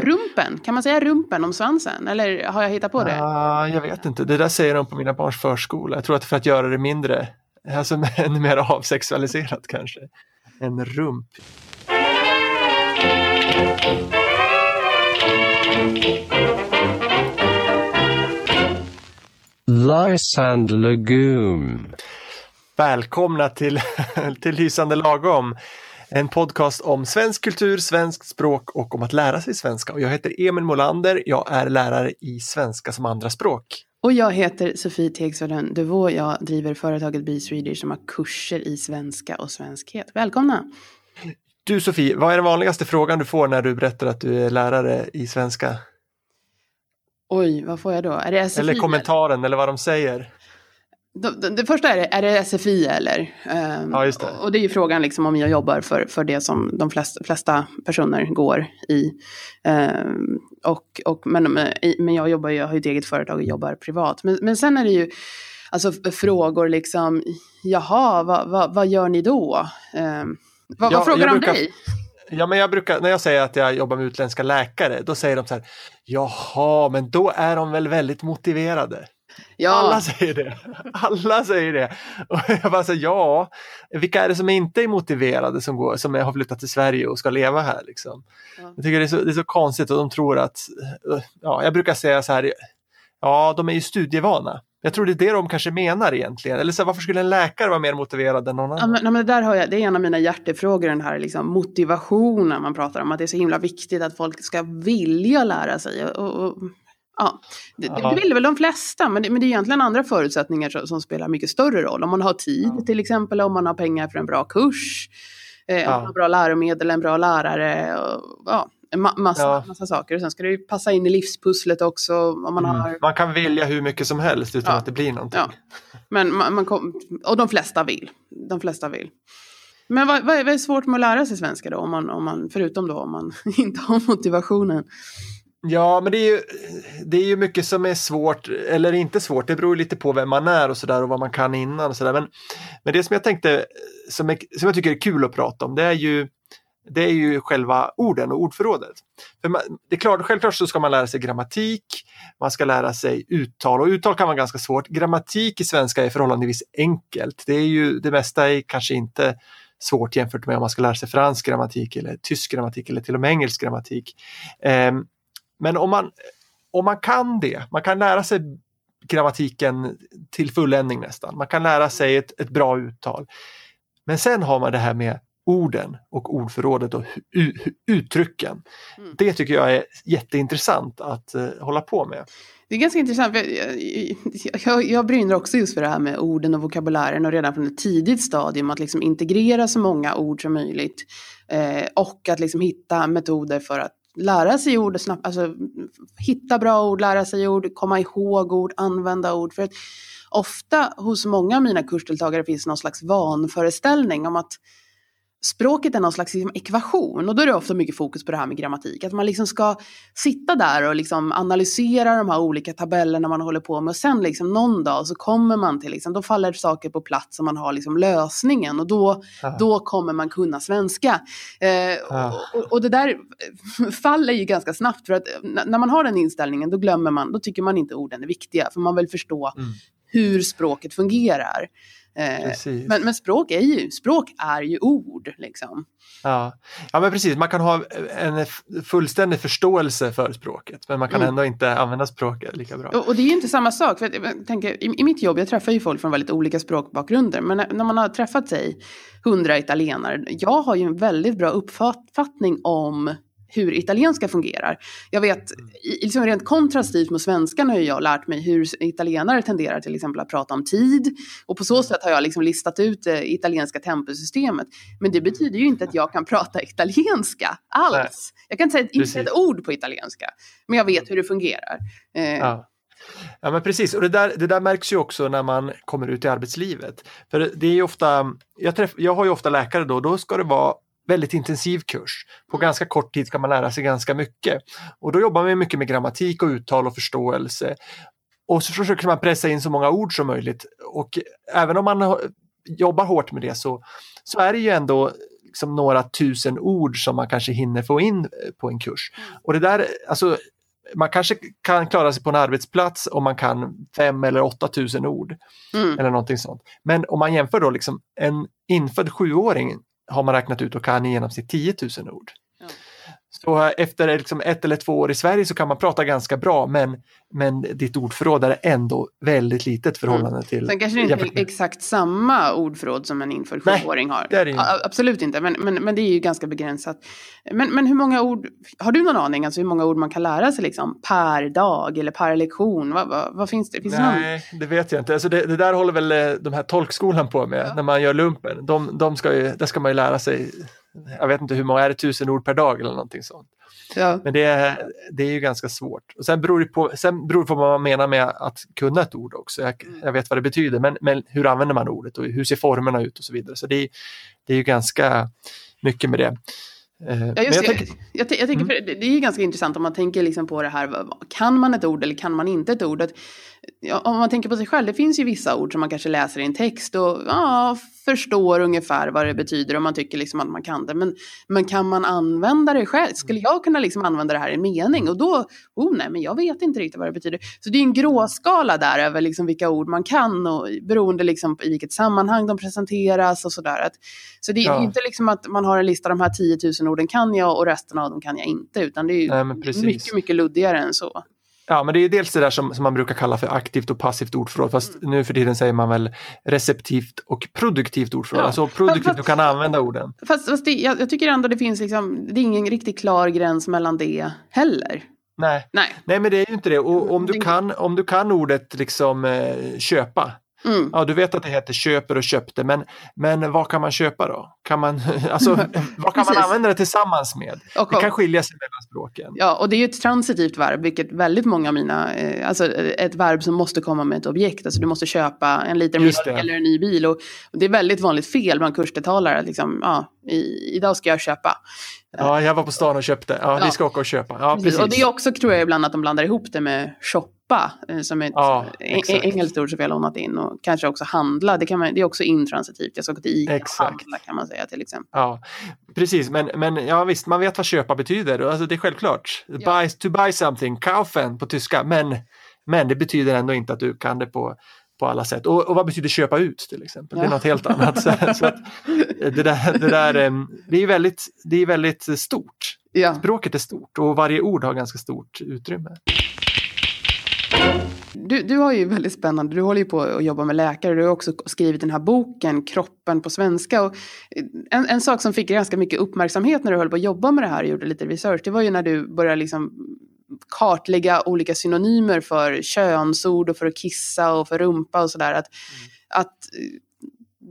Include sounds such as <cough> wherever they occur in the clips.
Rumpen, kan man säga rumpen om svansen? Eller har jag hittat på det? Ah, jag vet inte, det där säger de på mina barns förskola. Jag tror att för att göra det mindre, alltså <laughs> ännu mer avsexualiserat kanske. En rump. Lysand Lagoon. Välkomna till, <laughs> till Lysande lagom. En podcast om svensk kultur, svenskt språk och om att lära sig svenska. Och jag heter Emil Molander, jag är lärare i svenska som andraspråk. Och jag heter Sofie Tegsvärden Duvå. Jag driver företaget Be Swedish som har kurser i svenska och svenskhet. Välkomna! Du Sofie, vad är den vanligaste frågan du får när du berättar att du är lärare i svenska? Oj, vad får jag då? Är det SFI? Eller kommentaren eller vad de säger? Det, det, första är, det, är det SFI eller? Um, Ja, just det. Och det är ju frågan liksom om jag jobbar för, för det som de flesta, flesta personer går i. Um, och, och, men, men jag jobbar jag har ju ett eget företag och jobbar privat. Men, men sen är det ju alltså frågor liksom, jaha, vad, vad, vad gör ni då? Um, vad, Ja, vad frågar de brukar- dig? Ja, men jag brukar, när jag säger att jag jobbar med utländska läkare, då säger de så här, jaha, men då är de väl väldigt motiverade. Ja, Alla säger det. Alla säger det. Och jag bara säger ja, vilka är det som inte är motiverade som, går, som har flyttat till Sverige och ska leva här? Liksom? Ja. Jag tycker det är, så, det är så konstigt och de tror att, ja, jag brukar säga så här, ja, de är ju studievana. Jag tror det är det de kanske menar egentligen. Eller så här, varför skulle en läkare vara mer motiverad än någon Ja, annan? men, ja, men det där har jag, det är en av mina hjärtefrågor, den här liksom motivationen man pratar om. Att det är så himla viktigt att folk ska vilja lära sig. Och, och, ja, det, det vill väl de flesta, men det, men det är egentligen andra förutsättningar som, som spelar mycket större roll. Om man har tid Ja. till exempel, om man har pengar för en bra kurs, eh, om Ja. man har bra läromedel, en bra lärare. Och, ja, ma- massa, Ja. massa saker. Och sen ska det ju passa in i livspusslet också. Om man har, Mm. Man kan vilja hur mycket som helst utan Ja. att det blir någonting. Ja. Men man, man kom, och de flesta vill. De flesta vill. Men vad, vad, är, vad är svårt med att lära sig svenska då? Om man, om man, förutom då om man <laughs> inte har motivationen. Ja, men det är, ju, det är ju mycket som är svårt eller inte svårt. Det beror ju lite på vem man är och sådär och vad man kan innan och sådär. Men, men det som jag tänkte, som, är, som jag tycker är kul att prata om, det är ju det är ju själva orden och ordförrådet. För man, det är klart, självklart så ska man lära sig grammatik, man ska lära sig uttal och uttal kan vara ganska svårt. Grammatik i svenska är förhållandevis enkelt. Det är ju det mesta är kanske inte svårt jämfört med om man ska lära sig fransk grammatik eller tysk grammatik eller till och med engelsk grammatik. Ehm, men om man, om man kan det, man kan lära sig grammatiken till fulländning nästan. Man kan lära sig ett, ett bra uttal. Men sen har man det här med orden och ordförrådet och uttrycken. Mm. Det tycker jag är jätteintressant att eh, hålla på med. Det är ganska intressant. Jag, jag, jag, jag brinner också just för det här med orden och vokabulären och redan från ett tidigt stadium att liksom integrera så många ord som möjligt. Eh, och att liksom hitta metoder för att lära sig ord, snabbt, alltså hitta bra ord, lära sig ord, komma ihåg ord, använda ord. För att ofta hos många av mina kursdeltagare finns någon slags vanföreställning om att språket är någon slags liksom ekvation och då är det ofta mycket fokus på det här med grammatik. Att man liksom ska sitta där och liksom analysera de här olika tabellerna man håller på med och sen liksom någon dag så kommer man till, liksom, då faller saker på plats och man har liksom lösningen och då, då kommer man kunna svenska. Eh, Ja. och, och det där <laughs> faller ju ganska snabbt för att n- när man har den inställningen då glömmer man, då tycker man inte orden är viktiga för man vill förstå Mm. hur språket fungerar. Eh, men, men språk är ju, språk är ju ord liksom. Ja. ja, men precis. Man kan ha en fullständig förståelse för språket men man kan Mm. ändå inte använda språket lika bra. Och, och det är ju inte samma sak. För att, jag tänker, i, I mitt jobb, jag träffar ju folk från väldigt olika språkbakgrunder. Men när, när man har träffat sig hundra italienare, jag har ju en väldigt bra uppfattning om hur italienska fungerar. Jag vet, i- liksom rent kontrastivt mot svenskan har jag lärt mig hur italienare tenderar till exempel att prata om tid. Och på så sätt har jag liksom listat ut det italienska temposystemet. Men det betyder ju inte att jag kan prata <laughs> italienska alls. Nej. Jag kan inte säga inte ett ord på italienska. Men jag vet hur det fungerar. Eh, Ja. Ja men precis, och det där, det där märks ju också när man kommer ut i arbetslivet. För det är ju ofta, jag, träff, jag har ju ofta läkare då, då ska det vara väldigt intensiv kurs. På ganska kort tid ska man lära sig ganska mycket. Och då jobbar man mycket med grammatik och uttal och förståelse. Och så försöker man pressa in så många ord som möjligt. Och även om man jobbar hårt med det så, så är det ju ändå liksom några tusen ord som man kanske hinner få in eh, på en kurs. Mm. Och det där, alltså man kanske kan klara sig på en arbetsplats om man kan fem eller åtta tusen ord Mm. eller någonting sånt. Men om man jämför då liksom en infödd sjuåring har man räknat ut och kan i genomsnitt 10 000 ord. Ja. Så efter liksom ett eller två år i Sverige så kan man prata ganska bra men, men ditt ordförråd är ändå väldigt litet förhållande till... Mm. Sen kanske det inte är exakt samma ordförråd som en Nej, sjuåring har. det är det inte. Absolut inte, men, men, men det är ju ganska begränsat. Men, men hur många ord, har du någon aning, alltså hur många ord man kan lära sig liksom, per dag eller per lektion? Vad, vad, vad finns det? Finns det någon? Nej, det vet jag inte. Alltså det, det där håller väl eh, de här tolkskolan på med Ja. när man gör lumpen. De, de ska ju, där ska man ju lära sig, jag vet inte hur många, är det tusen ord per dag eller någonting sånt. Ja. Men det är, det är ju ganska svårt. Och sen beror det på, sen beror det på vad man menar med att kunna ett ord också. Jag, Mm. jag vet vad det betyder, men, men hur använder man ordet och hur ser formerna ut och så vidare. Så det är, det är ju ganska mycket med det. Eh, Ja, just jag det. tänker- Jag, jag, jag tänker, för det, det är ju ganska intressant om man tänker liksom på det här, kan man ett ord eller kan man inte ett ord? Att, om man tänker på sig själv, det finns ju vissa ord som man kanske läser i en text och ja, förstår ungefär vad det betyder och man tycker liksom att man kan det. Men, men kan man använda det själv? Skulle jag kunna liksom använda det här i en mening? Och då, oh nej, men jag vet inte riktigt vad det betyder. Så det är en gråskala där över liksom vilka ord man kan och beroende liksom i vilket sammanhang de presenteras och sådär. Så det är Ja. inte liksom att man har en lista, de här 10 000 orden kan jag och resten av dem kan jag inte. Utan det är Nej, mycket, mycket luddigare än så. Ja, men det är dels det där som, som man brukar kalla för aktivt och passivt ordförråd, fast Mm. nu för tiden säger man väl receptivt och produktivt ordförråd. Ja. Alltså produktivt, Fast- du kan använda orden. <laughs> Fast, fast det, jag, jag tycker ändå det finns liksom, det är ingen riktigt klar gräns mellan det heller. Nej. Nej. Nej, men det är ju inte det. Och om du kan, om du kan ordet liksom eh, köpa, Mm. ja du vet att det heter köper och köpte, men, men vad kan man köpa då? Kan man, <laughs> alltså, <laughs> vad kan man använda det tillsammans med? Och, Det kan skilja sig mellan språken. Ja, och det är ju ett transitivt verb, vilket väldigt många av mina, eh, alltså eh, ett verb som måste komma med ett objekt. Alltså du måste köpa en liter mjölk eller en ny bil. Och, och det är väldigt vanligt fel bland kursdeltagare att liksom, ja, i, idag ska jag köpa. Ja, jag var på stan och köpte. Ja, Ja. vi ska åka och köpa. Ja, Precis. Och det är också, tror jag, ibland att de blandar ihop det med shoppa, eh, som är ett Ja, eh, engelskt ord som vi har lånat in. Och kanske också handla, det, kan man, det är också intransitivt. Jag ska gå till ICA och Exakt. handla kan man säga till exempel. Ja, precis. Men, men ja, visst, man vet vad köpa betyder. Alltså, det är självklart. Ja. Buy, to buy something, kaufen på tyska. Men, men det betyder ändå inte att du kan det på, på alla sätt. Och, och vad betyder köpa ut till exempel? Det är Ja. något helt annat. Så, så att, det, där, det, där, det är väldigt, det är väldigt stort. Ja. Språket är stort och varje ord har ganska stort utrymme. Du, du har ju väldigt spännande, du håller ju på att jobba med läkare, du har också skrivit den här boken Kroppen på svenska. Och en, en sak som fick ganska mycket uppmärksamhet när du höll på att jobba med det här och gjorde lite research, det var ju när du började liksom kartlägga olika synonymer för könsord och för att kissa och för rumpa och sådär. Att, att eh,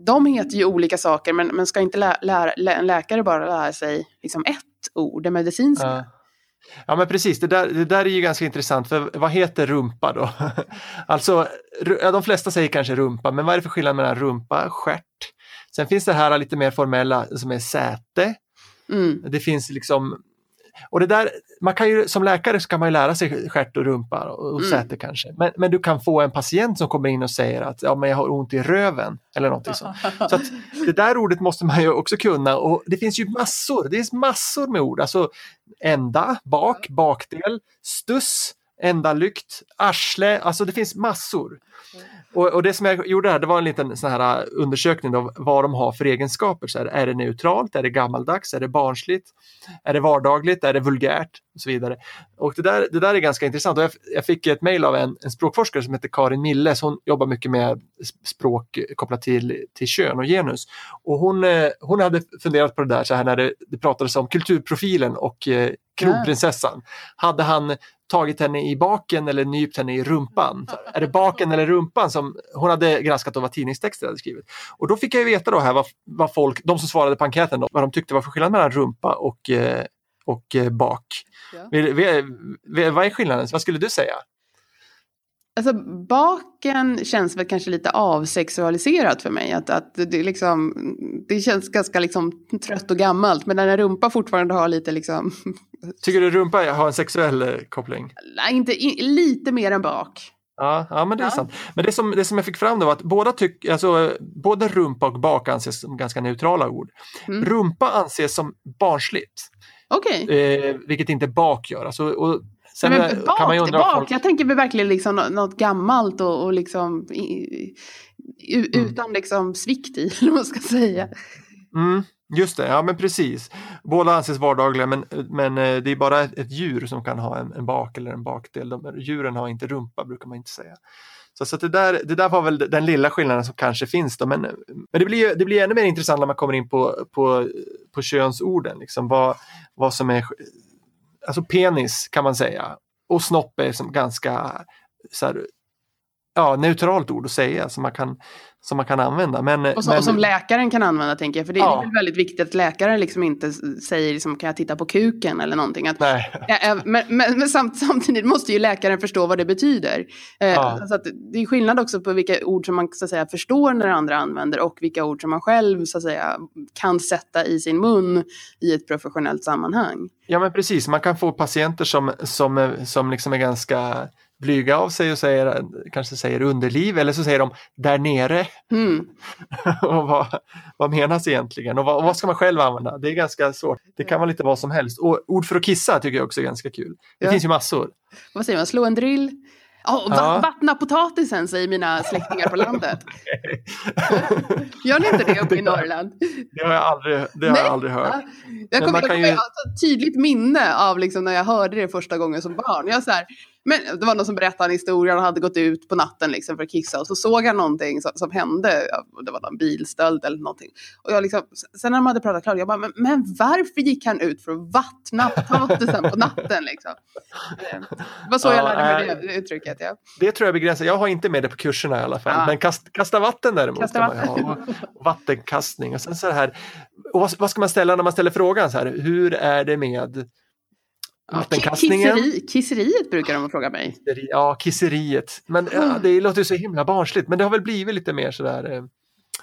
de heter ju olika saker, men, men ska inte lä, lära, lä, en läkare bara lära sig liksom ett ord, det medicinska? Ja. Ja men precis, det där, det där är ju ganska intressant för vad heter rumpa då? <laughs> alltså, ja, de flesta säger kanske rumpa, men vad är det för skillnad mellan rumpa, stjärt? Sen finns det här lite mer formella som är säte. Mm. Det finns liksom, och det där, man kan ju, som läkare så kan man lära sig stjärt och rumpa och, och Mm. säte kanske. Men, men du kan få en patient som kommer in och säger att ja, men jag har ont i röven eller någonting sånt. Så att <laughs> det där ordet måste man ju också kunna och det finns ju massor, det finns massor med ord. Alltså ända, bak, bakdel, stuss, ändalykt, arsle, alltså det finns massor. Och, och det som jag gjorde här, det var en liten sån här äh, undersökning av vad de har för egenskaper. Så här, är det neutralt, är det gammaldags, är det barnsligt, är det vardagligt, är det vulgärt och så vidare. Och det där, det där är ganska intressant. Och jag, jag fick ett mejl av en, en språkforskare som heter Karin Milles. Hon jobbar mycket med språk kopplat till, till kön och genus. Och hon, äh, hon hade funderat på det där så här när det, det pratades om kulturprofilen och eh, kronprinsessan. Hade han tagit henne i baken eller nypt henne i rumpan? Är det baken eller rumpan som hon hade granskat och vad tidningstexter hade skrivit? Och då fick jag ju veta då här vad, vad folk, de som svarade på enkäten, då, vad de tyckte var för skillnad mellan rumpa och, eh, och eh, bak. Ja. Vad är skillnaden? Vad skulle du säga? Alltså baken känns väl kanske lite avsexualiserat för mig. Att, att det, liksom, det känns ganska liksom trött och gammalt. Men när rumpa fortfarande har lite liksom, <laughs> Tycker du rumpa har en sexuell eh, koppling? nej, inte, lite mer än bak. Ja, ja men det är Ja. sant. Men det som, det som jag fick fram då var att båda tyck, alltså, både rumpa och bak anses som ganska neutrala ord. Mm. Rumpa anses som barnsligt, Okej. eh, vilket inte bak gör. Alltså, och sen Men eh, bak, kan man ju undra bak. folk... Jag tänker verkligen liksom nå- något gammalt och, och liksom i, i, Mm. utan liksom svikt i, <laughs> eller vad man ska säga. Mm, just det, ja men precis. Båda anses vardagliga men, men eh, det är bara ett, ett djur som kan ha en, en bak eller en bakdel. De, djuren har inte rumpa brukar man inte säga. Så, så det, där, det där var väl den lilla skillnaden som kanske finns då. Men, men det, blir, det blir ännu mer intressant när man kommer in på, på, på könsorden. Liksom, vad, vad som är, alltså penis kan man säga. Och snopp är som ganska så här, ja, neutralt ord att säga som man kan, som man kan använda. Men, Och, så, men, och som läkaren kan använda tänker jag. För det, Ja. det är väl väldigt viktigt att läkaren liksom inte säger liksom, kan jag titta på kuken eller någonting. Att, nej, Ä- ä- Men, men, men samt, samtidigt måste ju läkaren förstå vad det betyder. Eh, Ja. så det är skillnad också på vilka ord som man så säga, förstår när andra använder och vilka ord som man själv så säga, kan sätta i sin mun i ett professionellt sammanhang. Ja men precis, man kan få patienter som, som, som liksom är ganska blyga av sig och säger, kanske säger underliv eller så säger de där nere. Mm. <laughs> och vad, vad menas egentligen och vad, och vad ska man själv använda? Det är ganska svårt. Det kan vara lite vad som helst. Och ord för att kissa tycker jag också är ganska kul. Det Ja. finns ju massor. Vad säger man? Slå en drill? Oh, Ja. Vattna potatisen säger mina släktingar på landet. <laughs> Gör ni inte det uppe i Norrland? Det har jag aldrig, det har jag aldrig hört. Ja. Jag kommer jag kommer ju- ha ett tydligt minne av liksom när jag hörde det första gången som barn. Jag så här, men det var någon som berättade en historia, han hade gått ut på natten liksom för att kissa och så såg han någonting som, som hände. Det var någon bilstöld eller någonting. Och jag liksom, sen när de hade pratat klart, jag bara, men, men varför gick han ut för att vattna potatisen på natten? Liksom? <laughs> Det var så jag Ja, lärde mig nej. det uttrycket. Ja. Det tror jag begränsar. Jag har inte med det på kurserna i alla fall. Ja. Men kast, kasta vatten däremot. Kasta kan man vatten. ha. Och vattenkastning. Och sen så här, och vad, vad ska man ställa när man ställer frågan? Så här, hur är det med vattenkastningen? Kisseri, kisseriet brukar de fråga mig. Ja, kisseriet. Men ja, det låter ju så himla barnsligt. Men det har väl blivit lite mer sådär. eh,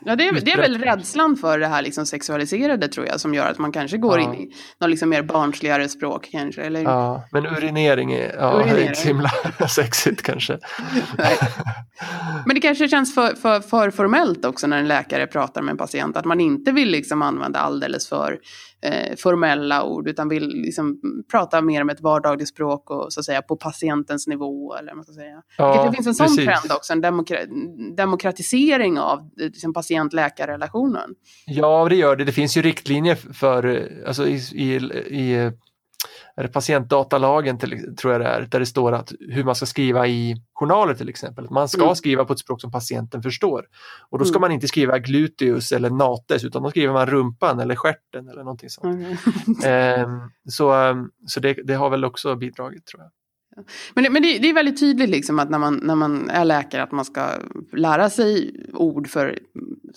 Ja, det, är, det är väl rädslan för det här liksom sexualiserade tror jag som gör att man kanske går Ja. in i något liksom mer barnsligare språk kanske. Eller, Ja, men urinering är ja, Urinering. inte så himla <laughs> sexigt kanske. <laughs> Men det kanske känns för, för, för formellt också när en läkare pratar med en patient att man inte vill liksom använda alldeles för eh, formella ord utan vill liksom prata mer med ett vardagligt språk och så att säga på patientens nivå. Eller man ska säga. Ja, det finns en sån precis. trend också, en demokra- demokratisering av liksom patient-läkarrelationen. Ja, det gör det. Det finns ju riktlinjer för, alltså i, i, i är det patientdatalagen till, tror jag det är, där det står att hur man ska skriva i journaler till exempel. Att Man ska Mm. skriva på ett språk som patienten förstår. Och då ska Mm. man inte skriva gluteus eller nates utan då skriver man rumpan eller stjärten eller någonting sånt. Okej. <laughs> Ehm, så ehm, så det, det har väl också bidragit tror jag. Men, det, men det, det är väldigt tydligt liksom att när man, när man är läkare att man ska lära sig ord för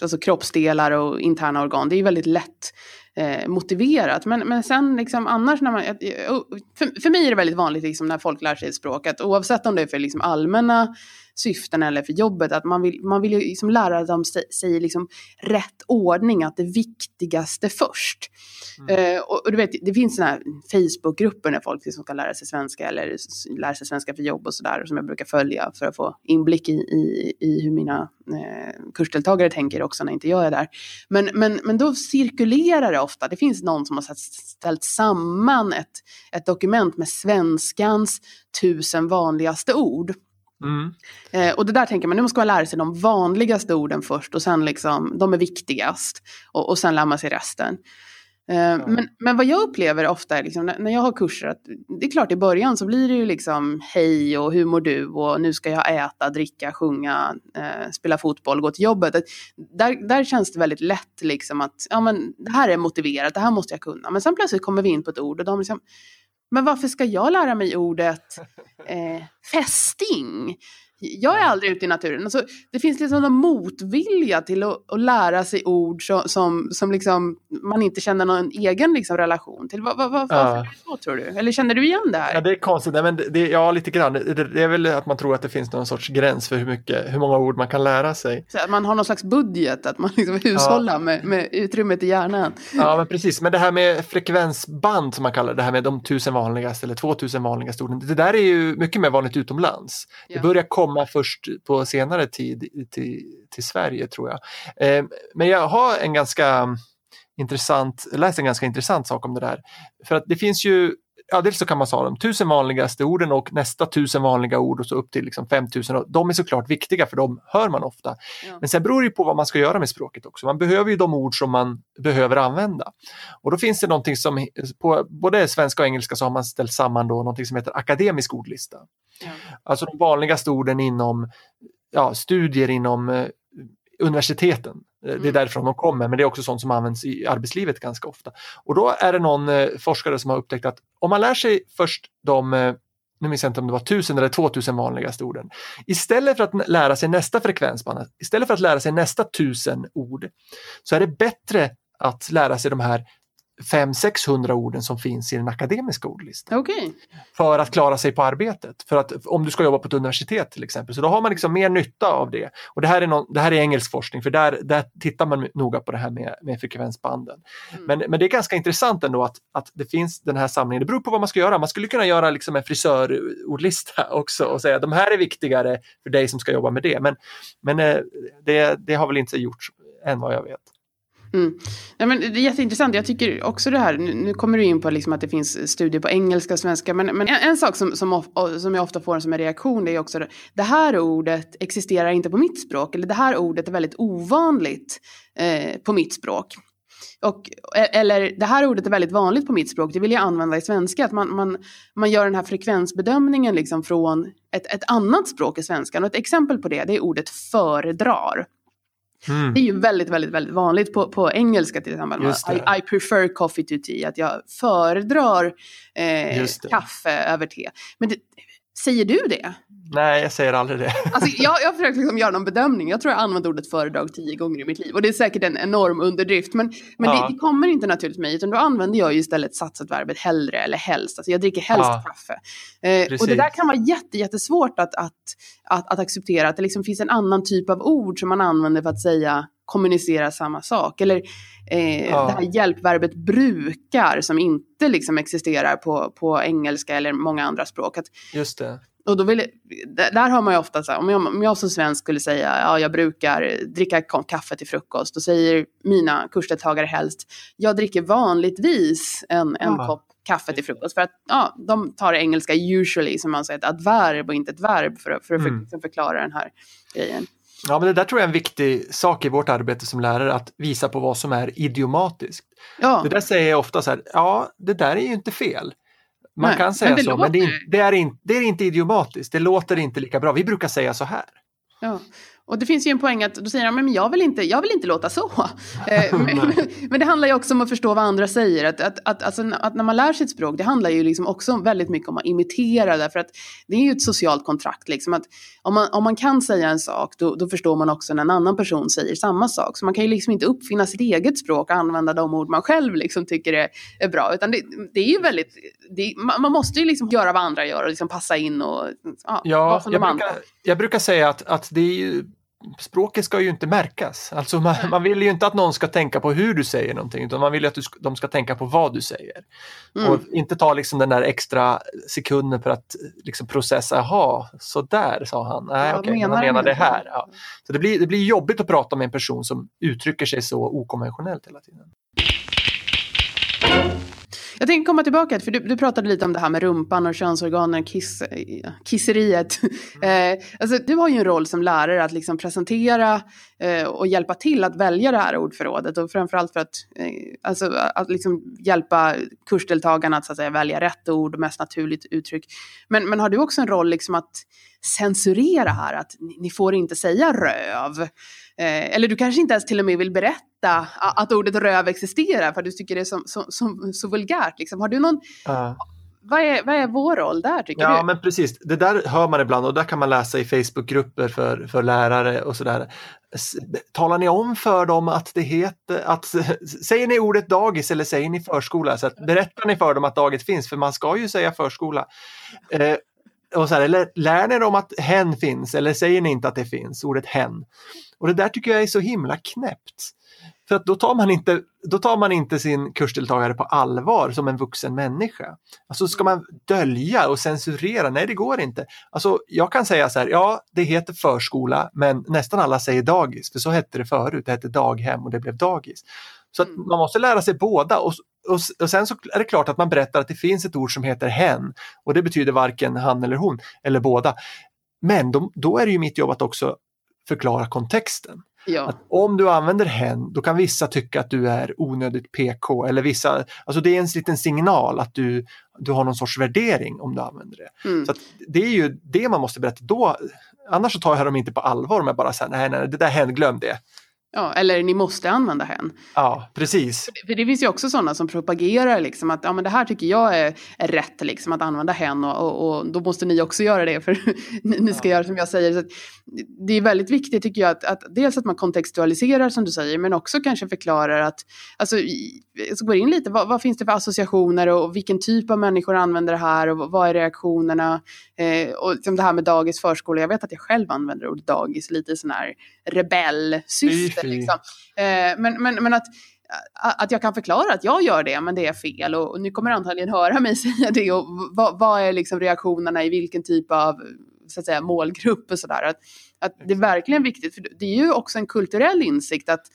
alltså kroppsdelar och interna organ. Det är väldigt lätt eh, motiverat. Men, men sen liksom annars när man... För, för mig är det väldigt vanligt liksom när folk lär sig ett språk att oavsett om det är för liksom allmänna syften eller för jobbet att man vill, man vill ju liksom lära dem sig, sig liksom rätt ordning, att det viktigaste först. Eh, och, och du vet, det finns såna här Facebookgrupper när folk liksom ska lära sig svenska eller lära sig svenska för jobb och sådär som jag brukar följa för att få inblick i, i, i hur mina eh, kursdeltagare tänker också när inte jag är där. Men, men, men då cirkulerar det ofta, det finns någon som har ställt samman ett, ett dokument med svenskans tusen vanligaste ord. Mm. Eh, och det där tänker man, nu ska man lära sig de vanligaste orden först och sen liksom, de är viktigast. Och, och sen lär man sig resten. Eh, men, men vad jag upplever ofta är liksom, när, jag har kurser, att det är klart i början så blir det ju liksom hej och hur mår du och nu ska jag äta, dricka, sjunga, eh, spela fotboll, gå till jobbet. Där, där känns det väldigt lätt liksom att ja, men, det här är motiverat, det här måste jag kunna. Men sen plötsligt kommer vi in på ett ord och de liksom, men varför ska jag lära mig ordet eh, fästing? Jag är aldrig ute i naturen. Alltså, det finns liksom en motvilja till att, att lära sig ord som, som, som liksom man inte känner någon egen liksom relation till. Vad, vad, vad, varför Ja. är det så tror du? Eller känner du igen det här? Ja, det är konstigt. Nej, men det, det, ja, lite grann. Det, det är väl att man tror att det finns någon sorts gräns för hur, mycket, hur många ord man kan lära sig. Så att man har någon slags budget, att man liksom <laughs> hushållar med, med utrymmet i hjärnan. Ja, men precis. Men det här med frekvensband som man kallar det, det här med de tusen vanligaste eller två tusen vanligaste orden. Det där är ju mycket mer vanligt utomlands. Ja. Det börjar komma först på senare tid till, till Sverige tror jag. Eh, men jag har en ganska intressant, läst en ganska intressant sak om det där. För att det finns ju Ja, dels så kan man säga de tusen vanligaste orden och nästa tusen vanliga ord och så upp till liksom 5000. Och De är såklart viktiga för de hör man ofta. Ja. Men sen beror det på vad man ska göra med språket också. Man behöver ju de ord som man behöver använda. Och då finns det någonting som, på både svenska och engelska så har man ställt samman då någonting som heter akademisk ordlista. Ja. Alltså de vanligaste orden inom ja, studier inom eh, universiteten. Eh, Det är Mm. därifrån de kommer, men det är också sånt som används i arbetslivet ganska ofta. Och då är det någon eh, forskare som har upptäckt att om man lär sig först de, eh, nu minns jag inte om det var tusen eller 2000 vanligaste orden, istället för att lära sig nästa frekvensband, istället för att lära sig nästa tusen ord, så är det bättre att lära sig de här 500-600 orden som finns i den akademiska ordlistan Okej. för att klara sig på arbetet. För att om du ska jobba på ett universitet till exempel. Så då har man liksom mer nytta av det. Och det här är, någon, det här är engelsk forskning för där, där tittar man noga på det här med, med frekvensbanden. Mm. Men, men det är ganska intressant ändå att, att det finns den här samlingen. Det beror på vad man ska göra. Man skulle kunna göra liksom en frisörordlista <laughs> också och säga de här är viktigare för dig som ska jobba med det. Men, men eh, det, det har väl inte gjorts än vad jag vet. Mm. Ja, men det är jätteintressant. Jag tycker också det här, nu, nu kommer du in på liksom att det finns studier på engelska och svenska, men, men en, en sak som, som, of, som jag ofta får som en reaktion det är också det, här ordet existerar inte på mitt språk, eller det här ordet är väldigt ovanligt eh, på mitt språk. Och, e, eller det här ordet är väldigt vanligt på mitt språk, det vill jag använda i svenska. Att man, man, man gör den här frekvensbedömningen liksom från ett, ett annat språk i svenskan. Och ett exempel på det, det är ordet föredrar. Mm. Det är ju väldigt, väldigt, väldigt vanligt på, på engelska till exempel. I, I prefer coffee to tea. Att jag föredrar eh, kaffe över te. Men det, säger du det? Nej, jag säger aldrig det. <laughs> Alltså, jag, jag har försökt liksom göra någon bedömning. Jag tror jag använt ordet föredrag tio gånger i mitt liv. Och det är säkert en enorm underdrift. Men, men Ja. det, det kommer inte naturligt mig. Utan då använder jag ju istället satsat-verbet hellre eller helst. Alltså jag dricker helst Ja. kaffe. Eh, och det där kan vara jätte, jättesvårt att, att, att, att acceptera. Att det liksom finns en annan typ av ord som man använder för att säga kommunicera samma sak. Eller eh, Ja. det här hjälpverbet brukar som inte liksom existerar på, på engelska eller många andra språk. Att Just det. Och då vill, där, har man ju ofta så här, om jag, om jag som svensk skulle säga, ja jag brukar dricka kaffe till frukost, då säger mina kursdeltagare helst, jag dricker vanligtvis en, en Ja. kopp kaffe till frukost. För att ja, de tar det engelska usually som man säger, ett adverb och inte ett verb för, att- för att Mm. förklara den här grejen. Ja, men det där tror jag är en viktig sak i vårt arbete som lärare, att visa på vad som är idiomatiskt. Ja, Det där säger jag ofta så här, ja, det där är ju inte fel. Man Nej, kan säga så, men det är, låter- det, är in, det är inte idiomatiskt. Det låter inte lika bra. Vi brukar säga så här. Ja. Och det finns ju en poäng att då säger han, men jag vill inte, jag vill inte låta så. Eh, <laughs> men, <laughs> men det handlar ju också om att förstå vad andra säger. Att, att, att, alltså, att när man lär sig ett språk, det handlar ju liksom också väldigt mycket om att imitera. Därför att det är ju ett socialt kontrakt. Liksom, att om, man, om man kan säga en sak, då, då förstår man också när en annan person säger samma sak. Så man kan ju liksom inte uppfinna sitt eget språk och använda de ord man själv liksom tycker är, är bra. Utan det, det är ju väldigt, det, man, måste ju liksom göra vad andra gör och liksom passa in och ja, Ja, vara som jag de andra. brukar, jag brukar säga att, att det är ju, språket ska ju inte märkas. Alltså man, man vill ju inte att någon ska tänka på hur du säger någonting, utan man vill att du, de ska tänka på vad du säger. Mm. Och inte ta liksom den där extra sekunden för att liksom processa, jaha, så där sa han. Nej, okej, men menar han menar det här. Ja. Så det blir, det blir jobbigt att prata med en person som uttrycker sig så okonventionellt hela tiden. Jag tänker komma tillbaka, för du, du pratade lite om det här med rumpan och könsorganen, kiss, kisseriet. Eh, alltså, du har ju en roll som lärare att liksom presentera eh, och hjälpa till att välja det här ordförrådet och framförallt för att, eh, alltså, att liksom hjälpa kursdeltagarna att, så att säga, välja rätt ord och mest naturligt uttryck. Men, men har du också en roll liksom att censurera här, att ni, ni får inte säga röv? Eh, eller du kanske inte ens till och med vill berätta att ordet röv existerar för att du tycker det är så, så, så, så vulgärt. Liksom. Har du någon, Ja. vad, är, vad är vår roll där tycker Ja, du? men precis. Det där hör man ibland och där kan man läsa i Facebookgrupper för, för lärare och sådär. Talar ni om för dem att det heter, att, säger ni ordet dagis eller säger ni förskola? Så att, berättar ni för dem att dagis finns? För man ska ju säga förskola. Eh, och så här, eller lär ni dem att hen finns eller säger ni inte att det finns, ordet hen? Och det där tycker jag är så himla knäppt. För att då tar man inte, då tar man inte sin kursdeltagare på allvar som en vuxen människa. Alltså ska man dölja och censurera? Nej, det går inte. Alltså, jag kan säga så här, ja, det heter förskola, men nästan alla säger dagis, för så hette det förut. Det hette daghem och det blev dagis. Så Mm. man måste lära sig båda och, och, och sen så är det klart att man berättar att det finns ett ord som heter hen och det betyder varken han eller hon eller båda. Men då, då är det ju mitt jobb att också förklara kontexten. Ja. Att om du använder hen, då kan vissa tycka att du är onödigt PK eller vissa, alltså det är en liten signal att du, du har någon sorts värdering om du använder det. Mm. Så det är ju det man måste berätta då. Annars så tar jag dem inte på allvar om jag bara säger nej, nej, det där hen, glöm det. Ja. Eller ni måste använda hen. Ja, precis. För det finns ju också sådana som propagerar liksom att ja, men det här tycker jag är, är rätt liksom, att använda hen och, och, och då måste ni också göra det för <laughs> ni, ni ska Ja. göra som jag säger. Så det är väldigt viktigt tycker jag att, att dels att man kontextualiserar som du säger men också kanske förklarar att, alltså så går in lite, vad, vad finns det för associationer och, och vilken typ av människor använder det här och vad- vad är reaktionerna? Eh, och liksom det här med dagis, förskola, jag vet att jag själv använder ordet dagis lite i sån här rebellsyfte. Fy. Liksom. Eh, men, men, men att, att jag kan förklara att jag gör det, men det är fel. Och, och ni kommer antagligen höra mig <laughs> säga det. Och vad, vad är liksom reaktionerna i vilken typ av så att säga, målgrupp och sådär. Att, att det är verkligen viktigt, för det är ju också en kulturell insikt att,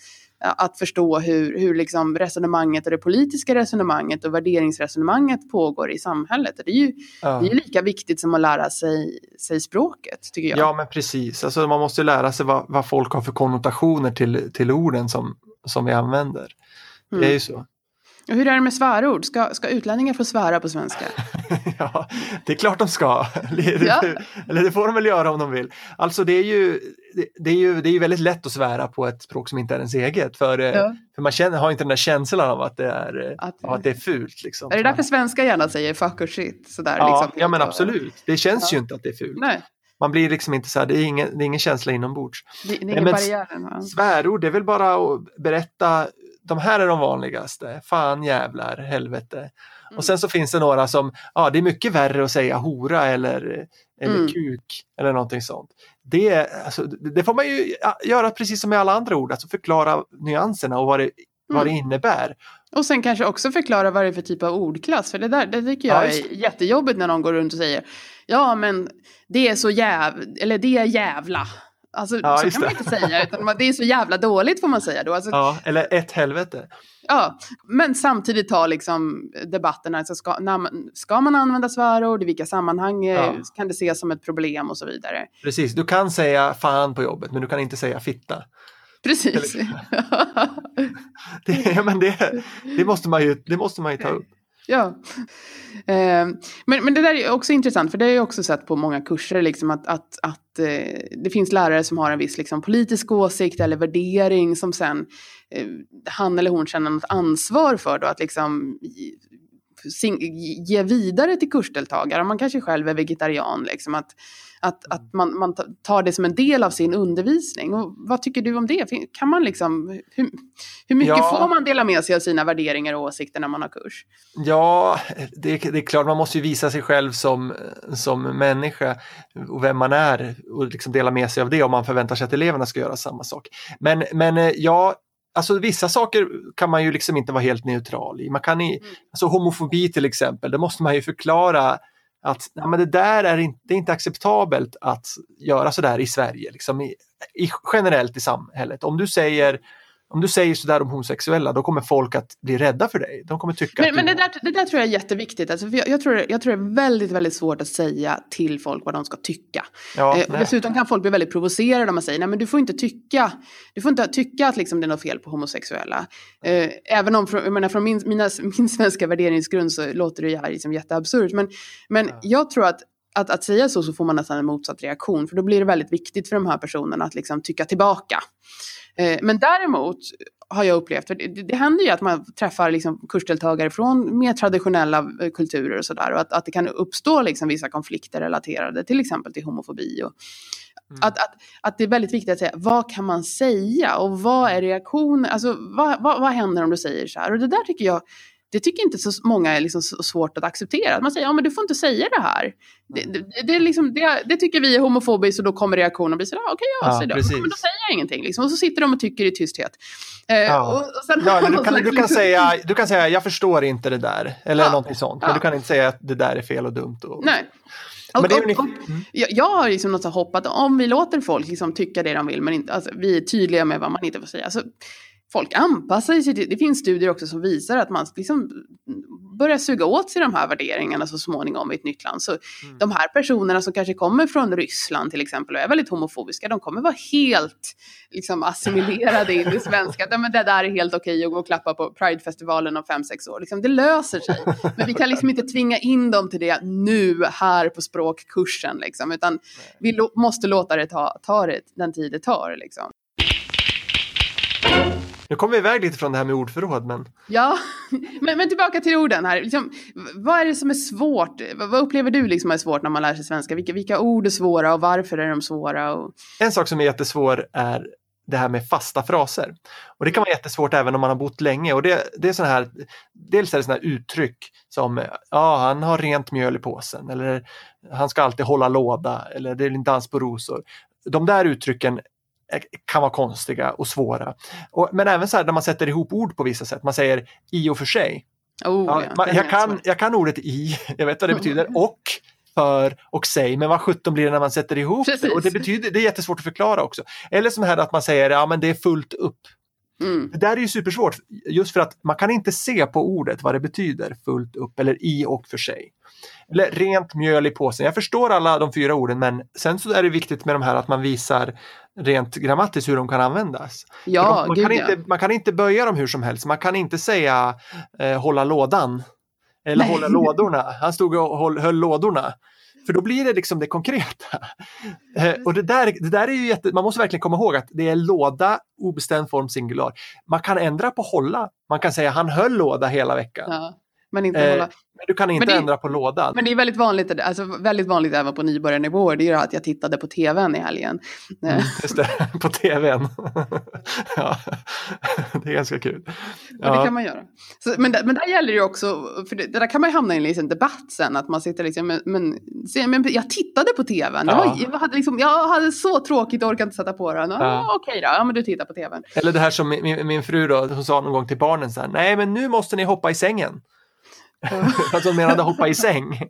att förstå hur, hur liksom resonemanget och det politiska resonemanget och värderingsresonemanget pågår i samhället. Det är ju, Ja. det är lika viktigt som att lära sig, sig språket, tycker jag. Ja, men precis. Alltså, man måste lära sig vad, vad folk har för konnotationer till, till orden som, som vi använder. Det är Mm. ju så. Och hur är det med svärord? Ska, ska utlänningar få svära på svenska? <laughs> ja, det är klart de ska. <laughs> Ja. Eller det får de väl göra om de vill. Alltså det är ju, det, är ju det är ju väldigt lätt att svära på ett språk som inte är ens eget. För, eh, Ja. för man känner, har inte den där känslan av att det är, eh, Att- att det är fult. Liksom. Är det därför svenskar gärna säger fuck och shit? Sådär, ja, liksom, ja, men absolut. Det känns Ja. ju inte att det är fult. Nej, Man blir liksom inte så här, det är ingen, det är ingen känsla inombords. det, det är ingen men- barriär. va? Svärord, det är väl bara att berätta, de här är de vanligaste, fan jävlar, helvete. Mm. Och sen så finns det några som, ja det är mycket värre att säga hora eller, eller Mm. kuk eller någonting sånt. Det, alltså, det får man ju göra precis som med alla andra ord, alltså förklara nyanserna och vad det, vad det Mm. innebär. Och sen kanske också förklara vad det är för typ av ordklass. För det där det tycker jag är jättejobbigt när någon går runt och säger ja men det är så jäv eller det är jävla. Alltså Ja, så kan man det. inte säga utan det är så jävla dåligt får man säga då. Alltså, Ja, eller ett helvete. Ja, men samtidigt ta liksom debatten, alltså ska, när man, ska man använda svärord, i vilka sammanhang eh, Ja. kan det ses som ett problem och så vidare. Precis, du kan säga fan på jobbet men du kan inte säga fitta. Precis. <laughs> Det, ja, men det, det, måste man ju, det måste man ju ta upp ja. Ehm, men, men det där är också intressant, för det har jag också sett på många kurser, liksom att, att, att eh, det finns lärare som har en viss liksom, politisk åsikt eller värdering som sen eh, han eller hon känner något ansvar för då, att liksom ge vidare till kursdeltagare. Man kanske själv är vegetarian, liksom, att, att, att man, man ta- tar det som en del av sin undervisning. Och vad tycker du om det? Kan man liksom, hur, hur mycket Ja. får man dela med sig av sina värderingar och åsikter när man har kurs? Ja, det, det är klart man måste ju visa sig själv som, som människa och vem man är och liksom dela med sig av det om man förväntar sig att eleverna ska göra samma sak. Men, men eh, ja, alltså vissa saker kan man ju liksom inte vara helt neutral i. Man kan i, Mm. alltså homofobi till exempel, det måste man ju förklara att nej, men det där är inte, det är inte acceptabelt att göra sådär i Sverige, liksom i, i, generellt i samhället. Om du säger om du säger sådär om homosexuella, då kommer folk att bli rädda för dig. De kommer tycka Men, att men du... det, där, det där tror jag är jätteviktigt. Alltså, jag, jag, tror, jag tror det är väldigt, väldigt svårt att säga till folk vad de ska tycka. Ja, eh, dessutom kan folk bli väldigt provocerade om man säger nej men du får inte tycka, du får inte tycka att liksom, det är något fel på homosexuella. Eh, även om jag menar, från min, mina, <laughs> min svenska värderingsgrund så låter det här liksom jätteabsurt. Men, men Ja. jag tror att att, att säga så så får man nästan en motsatt reaktion för då blir det väldigt viktigt för de här personerna att liksom tycka tillbaka. Eh, men däremot har jag upplevt, för det, det, det händer ju att man träffar liksom kursdeltagare från mer traditionella eh, kulturer och sådär och att, att det kan uppstå liksom vissa konflikter relaterade till exempel till homofobi. Och, Mm. att, att, att det är väldigt viktigt att säga vad kan man säga och vad är reaktionen, alltså vad, vad, vad händer om du säger så här? Och det där tycker jag det tycker inte så många är liksom så svårt att acceptera. Att man säger, ja men du får inte säga det här. Det, det, det, är liksom, det, det tycker vi är homofobiskt och då kommer reaktionen bli sådär, okej okay, ja, Ja, så då, precis. men då säger jag ingenting. Liksom. Och så sitter de och tycker i tysthet. Eh, Ja. och, och sen, Ja, eller du, kan, sen du, kan säga, du kan säga jag förstår inte det där. Eller Ja. någonting sånt. Men Ja. du kan inte säga att det där är fel och dumt. Och, Nej. Men Och, det är och, och, jag, jag har liksom något så hopp att om vi låter folk liksom tycka det de vill, men inte, alltså, vi är tydliga med vad man inte får säga. Alltså, folk anpassar sig till det. finns studier också som visar att man liksom börjar suga åt sig de här värderingarna så småningom i ett nytt land. Så Mm. de här personerna som kanske kommer från Ryssland till exempel och är väldigt homofobiska, de kommer vara helt liksom, assimilerade in i svenska. Men det där är helt okej att gå och klappa på Pridefestivalen om fem, sex år. Liksom, det löser sig. Men vi kan liksom inte tvinga in dem till det nu, här på språkkursen. Liksom, utan vi lo- måste låta det ta, ta det, den tid det tar. Liksom. Nu kommer vi iväg lite från det här med ordförråd. Men Ja, <laughs> men, men tillbaka till orden här. Liksom, vad är det som är svårt? Vad, upplever du liksom är svårt när man lär sig svenska? Vilka, vilka ord är svåra och varför är de svåra? Och... en sak som är jättesvår är det här med fasta fraser. Och det kan vara jättesvårt även om man har bott länge. Och det, det är sån här, dels är det såna här uttryck som ja, han har rent mjöl i påsen eller han ska alltid hålla låda eller det är en dans på rosor. De där uttrycken kan vara konstiga och svåra. Och, men även så här när man sätter ihop ord på vissa sätt. Man säger i och för sig. Oh, Ja, ja, man, jag, kan, jag kan ordet i, <laughs> jag vet vad det betyder, <laughs> och, för och sig, men vad sjutton blir det när man sätter ihop Precis. det? Och det, betyder, det är jättesvårt att förklara också. Eller som här att man säger, ja men det är fullt upp. Mm. Det där är ju supersvårt, just för att man kan inte se på ordet vad det betyder, fullt upp eller i och för sig. Eller rent mjöl i påsen. Jag förstår alla de fyra orden men sen så är det viktigt med de här att man visar rent grammatiskt hur de kan användas. Ja, de, man, gud kan ja. inte, man kan inte böja dem hur som helst. Man kan inte säga eh, hålla lådan. Eller Nej. hålla lådorna. Han stod och höll, höll lådorna. För då blir det liksom det konkreta. <laughs> Eh, och det där, det där är ju jätte, man måste verkligen komma ihåg att det är låda, obestämd form singular. Man kan ändra på hålla. Man kan säga han höll låda hela veckan. Ja, men inte Eh. Men du kan inte Men det- ändra på lådan. Men det är väldigt vanligt, alltså väldigt vanligt även på nybörjarnivåer, det är ju att jag tittade på tvn i helgen. Eh, Mm, just det, <laughs> på tvn. <laughs> ja, <laughs> det är ganska kul. Och det kan man göra. Så, men, där, men där gäller det ju också, för det, där kan man ju hamna i en liten debatt sen, att man sitter liksom, men, men, men jag tittade på tvn, Ja. var, jag, hade liksom, jag hade så tråkigt och orkade inte sätta på den. Ja. Ja. Okej då, ja men du tittar på tvn. Eller det här som min, min, min fru då, hon sa någon gång till barnen så här, nej men nu måste ni hoppa i sängen. <laughs> alltså hon menade hoppa i säng.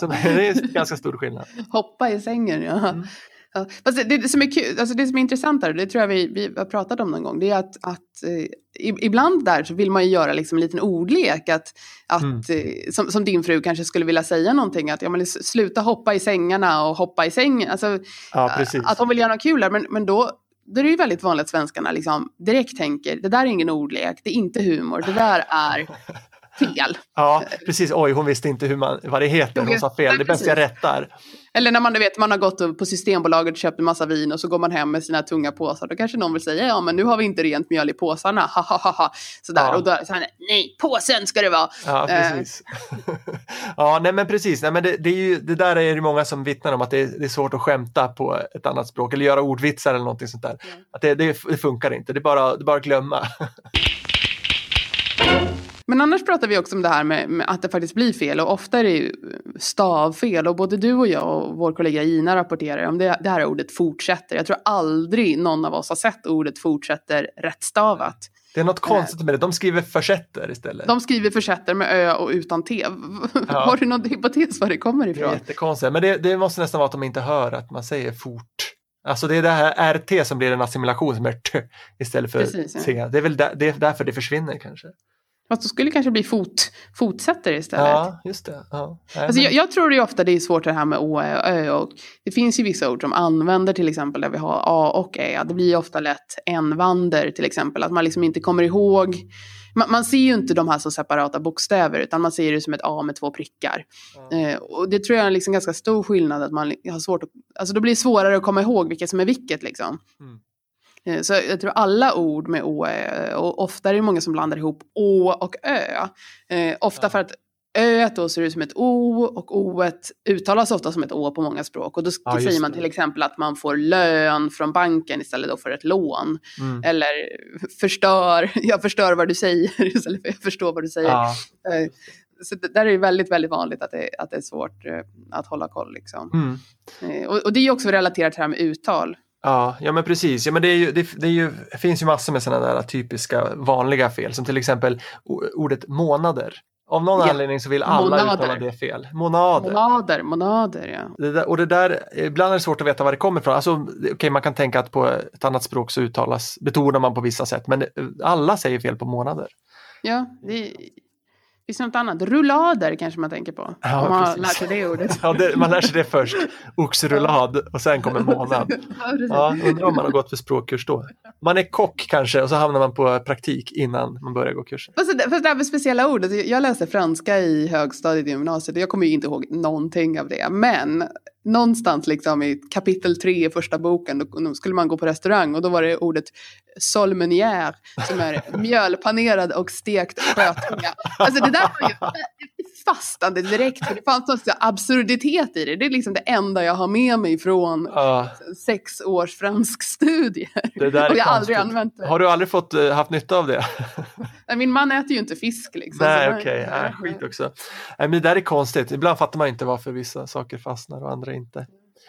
Så det är ganska stor skillnad. Hoppa i sängen, ja. Mm. Ja. Fast det, som är kul, alltså det som är intressant där, det tror jag vi, vi har pratat om någon gång, det är att, att eh, ibland där så vill man ju göra liksom en liten ordlek, att, att Mm. eh, som, som din fru kanske skulle vilja säga någonting, att ja, men sluta hoppa i sängarna och hoppa i sängen. Alltså, Ja. Att hon vill göra något kul där, men, men då, då är det ju väldigt vanligt att svenskarna liksom direkt tänker, det där är ingen ordlek, det är inte humor, det där är fel. Ja, precis. Oj, hon visste inte hur man, vad det heter. Hon sa fel. Det är bäst jag rättar. Eller när man, du vet, man har gått på Systembolaget och köpt en massa vin och så går man hem med sina tunga påsar. Då kanske någon vill säga, ja men nu har vi inte rent mjöl i påsarna, ha ha ha ha. Sådär, Ja. och då så här, nej, påsen ska det vara. Ja, Eh. precis. <laughs> ja, nej men precis. Nej, men det, det, är ju, det där är det många som vittnar om att det är, det är svårt att skämta på ett annat språk eller göra ordvitsar eller någonting sånt där. Att det, det, det funkar inte, det är bara, det är bara att glömma. <laughs> Men annars pratar vi också om det här med, med att det faktiskt blir fel och ofta är det ju stavfel och både du och jag och vår kollega Ina rapporterar om det, det här ordet fortsätter. Jag tror aldrig någon av oss har sett ordet fortsätter rättstavat. Det är något konstigt med det, de skriver försätter istället. De skriver försätter med ö och utan t. Ja. <laughs> Har du någon hypotes var det kommer Det är ifrån? jättekonstigt, men det, det måste nästan vara att de inte hör att man säger fort. Alltså det är det här RT som blir en assimilation som är T istället för Precis, ja. C. Det är väl där, det är därför det försvinner kanske. Fast då skulle det kanske bli fot, fotsätter istället. Ja, just det. Ja. Alltså jag, jag tror det är ofta det är svårt det här med å, ö. Och det finns ju vissa ord som använder till exempel där vi har a och ä. Det blir ofta lätt en-vander till exempel. Att man liksom inte kommer ihåg. Man, man ser ju inte de här som separata bokstäver utan man ser det som ett a med två prickar. Eh, och det tror jag är en liksom ganska stor skillnad att man har svårt att, alltså då blir det svårare att komma ihåg vilket som är vilket liksom. Mm. Eh, Så jag tror alla ord med å, ä, och ofta är det många som blandar ihop å och ö. Eh, ofta för att Ö då ser ut som ett O och O uttalas ofta som ett Å på många språk. Och då Ja, säger man det. till exempel att man får lön från banken istället för ett lån. Mm. Eller förstör, <laughs> jag förstör vad du säger <laughs> istället för jag förstår vad du säger. Ja, Eh, Så det där är ju väldigt, väldigt vanligt att det, att det är svårt eh, att hålla koll. Liksom. mm. Eh, Och, och det är också relaterat till det här med uttal. Ja, ja men precis. Ja, men det, är ju, det, det, ju, finns ju massor med sådana där typiska vanliga fel som till exempel ordet månader. Av någon Ja. anledning så vill alla Månader. uttala det fel. Månader. Monader, monader ja. Det där, och det där, ibland är det svårt att veta var det kommer ifrån. Alltså, okej, man kan tänka att på ett annat språk så uttalas, betonar man på vissa sätt, men alla säger fel på månader. Ja, det finns något annat. Rullader kanske man tänker på. Ja, om man precis. lärt sig det ordet. Ja, det, man lär sig det först, oxrullad, och sen kommer månad. Ja, undrar om man har gått för språkkurs då. Man är kock kanske och så hamnar man på praktik innan man börjar gå kursen. Fast det, fast det här med speciella ord, jag läste franska i högstadiet i gymnasiet jag kommer ju inte ihåg någonting av det. Men någonstans liksom i kapitel tre i första boken, då, då skulle man gå på restaurang och då var det ordet solmenière som är <laughs> mjölpanerad och stekt skötunga. Alltså det där var ju fastande direkt, för det fanns en absurditet i det. Det är liksom det enda jag har med mig från Ja, sex års det där är och jag har aldrig använt det. Har du aldrig fått, eh, haft nytta av det? Nej, Min man äter ju inte fisk liksom. Nej, okej. Nej, skit också. Nej, men det där är konstigt. Ibland fattar man inte varför vissa saker fastnar och andra inte.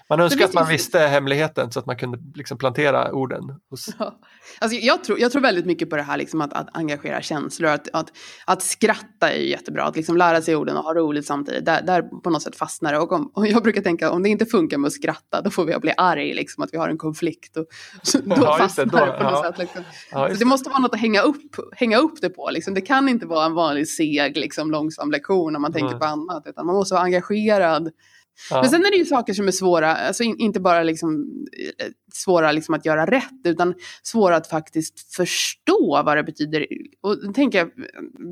Man önskar att man visste hemligheten så att man kunde liksom plantera orden. Hos... Ja. Alltså, jag, tror, jag tror väldigt mycket på det här liksom, att, att engagera känslor. Att, att, att skratta är jättebra. Att liksom lära sig orden och ha roligt samtidigt. Där, där på något sätt fastnar det. Och, om, och jag brukar tänka om det inte funkar med att skratta då får vi bli arg. Liksom, att vi har en konflikt. Och, <laughs> då Ja, det, fastnar det, då, på något ja. sätt. Liksom. Ja, just det måste vara något att hänga upp, hänga upp det på. Liksom. Det kan inte vara en vanlig seg, liksom, långsam lektion om man tänker Nej. på annat. Utan man måste vara engagerad. Ja. Men sen är det ju saker som är svåra, alltså in, inte bara liksom, eh, svåra liksom att göra rätt, utan svåra att faktiskt förstå vad det betyder. Och då tänker jag,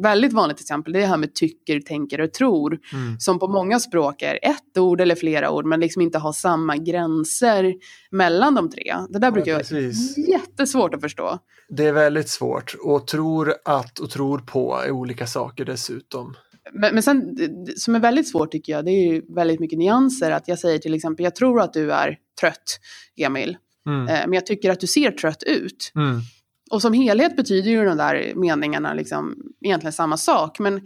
väldigt vanligt exempel, det är det här med tycker, tänker och tror, Mm. som på många språk är ett ord eller flera ord, men liksom inte har samma gränser mellan de tre. Det där brukar vara precis. jättesvårt att förstå. Det är väldigt svårt och tror att och tror på är olika saker dessutom. Men, men sen, som är väldigt svårt tycker jag, det är ju väldigt mycket nyanser. Att jag säger till exempel, jag tror att du är trött, Emil. Mm. Eh, Men jag tycker att du ser trött ut. Mm. Och som helhet betyder ju de där meningarna liksom egentligen samma sak. Men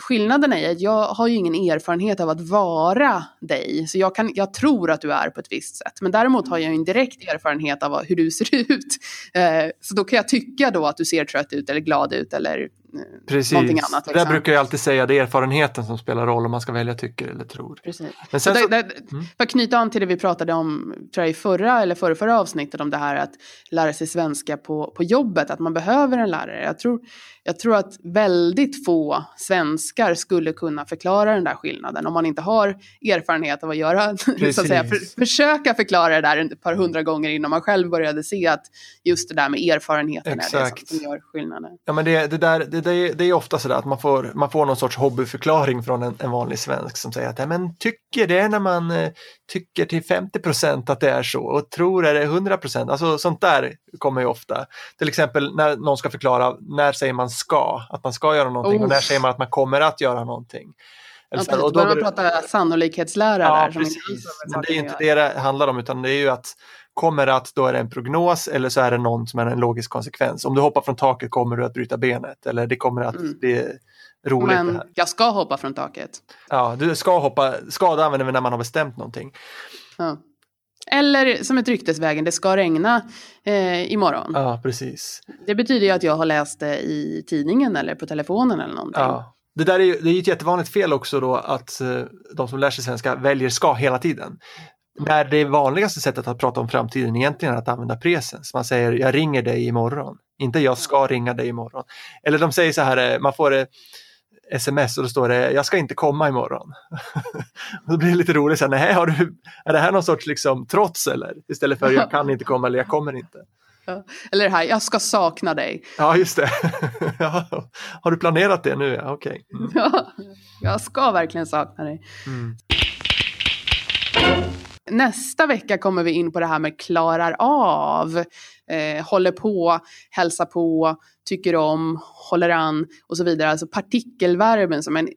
skillnaden är att jag har ju ingen erfarenhet av att vara dig. Så jag, kan, jag tror att du är på ett visst sätt. Men däremot har jag en direkt erfarenhet av hur du ser <laughs> ut. Eh, Så då kan jag tycka då att du ser trött ut eller glad ut eller Precis. någonting annat. Där liksom. brukar jag alltid säga det är erfarenheten som spelar roll om man ska välja tycker eller tror. Precis. Men Så sen så, där, där, Mm. För att knyta an till det vi pratade om tror jag, i förra eller förra, förra avsnittet om det här att lära sig svenska på, på jobbet, att man behöver en lärare. Jag tror, jag tror att väldigt få svenskar skulle kunna förklara den där skillnaden om man inte har erfarenhet av att göra, <laughs> så att säga, för, Precis. försöka förklara det där ett par hundra gånger innan man själv började se att just det där med erfarenheten är det Exakt. som, som gör skillnaden. Ja, men det, det, där, det, det, är- det är ofta sådär att man får, man får någon sorts hobbyförklaring från en, en vanlig svensk som säger att "Nej, men tycker det är när man eh, tycker till 50 procent att det är så och tror är det 100 procent. Alltså sånt där kommer ju ofta. Till exempel när någon ska förklara när säger man ska, att man ska göra någonting och när Oh. säger man att man kommer att göra någonting. Eller Ja, precis. då börjar bör- man prata sannolikhetslära Ja, där. Som inte precis. Men det är saken inte det det handlar om utan det är ju att kommer att då är det en prognos eller så är det någon som är en logisk konsekvens. Om du hoppar från taket kommer du att bryta benet eller det kommer att Mm. bli roligt Men jag ska hoppa från taket. Ja, du ska hoppa, skada använder vi när man har bestämt någonting. Ja. Eller som ett ryktesvägen, det ska regna eh, imorgon. Ja, precis. Det betyder ju att jag har läst det i tidningen eller på telefonen eller någonting. Ja. Det där är ju det är ett jättevanligt fel också då att eh, de som lär sig svenska väljer ska hela tiden. När det vanligaste sättet att prata om framtiden egentligen är att använda presens. Man säger jag ringer dig imorgon, inte jag ska ringa dig imorgon. Eller de säger så här, eh, man får eh, sms och då står det jag ska inte komma imorgon. <laughs> Då blir det lite roligt, så här, nej, har du, är det här någon sorts liksom, trots eller? Istället för jag kan inte komma eller jag kommer inte. <laughs> Eller det här, jag ska sakna dig. Ja, just det. <laughs> ja, har du planerat det nu? Ja, okej. Mm. Ja, jag ska verkligen sakna dig. Mm. Nästa vecka kommer vi in på det här med klarar av, eh, håller på, hälsar på, tycker om, håller an och så vidare. Alltså partikelverben som en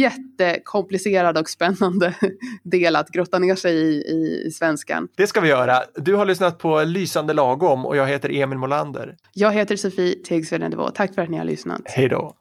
jättekomplicerad och spännande <laughs> del att grotta ner sig i, i, i svenskan. Det ska vi göra. Du har lyssnat på Lysande lagom och jag heter Emil Molander. Jag heter Sofie Tegsveden Tack för att ni har lyssnat. Hej då.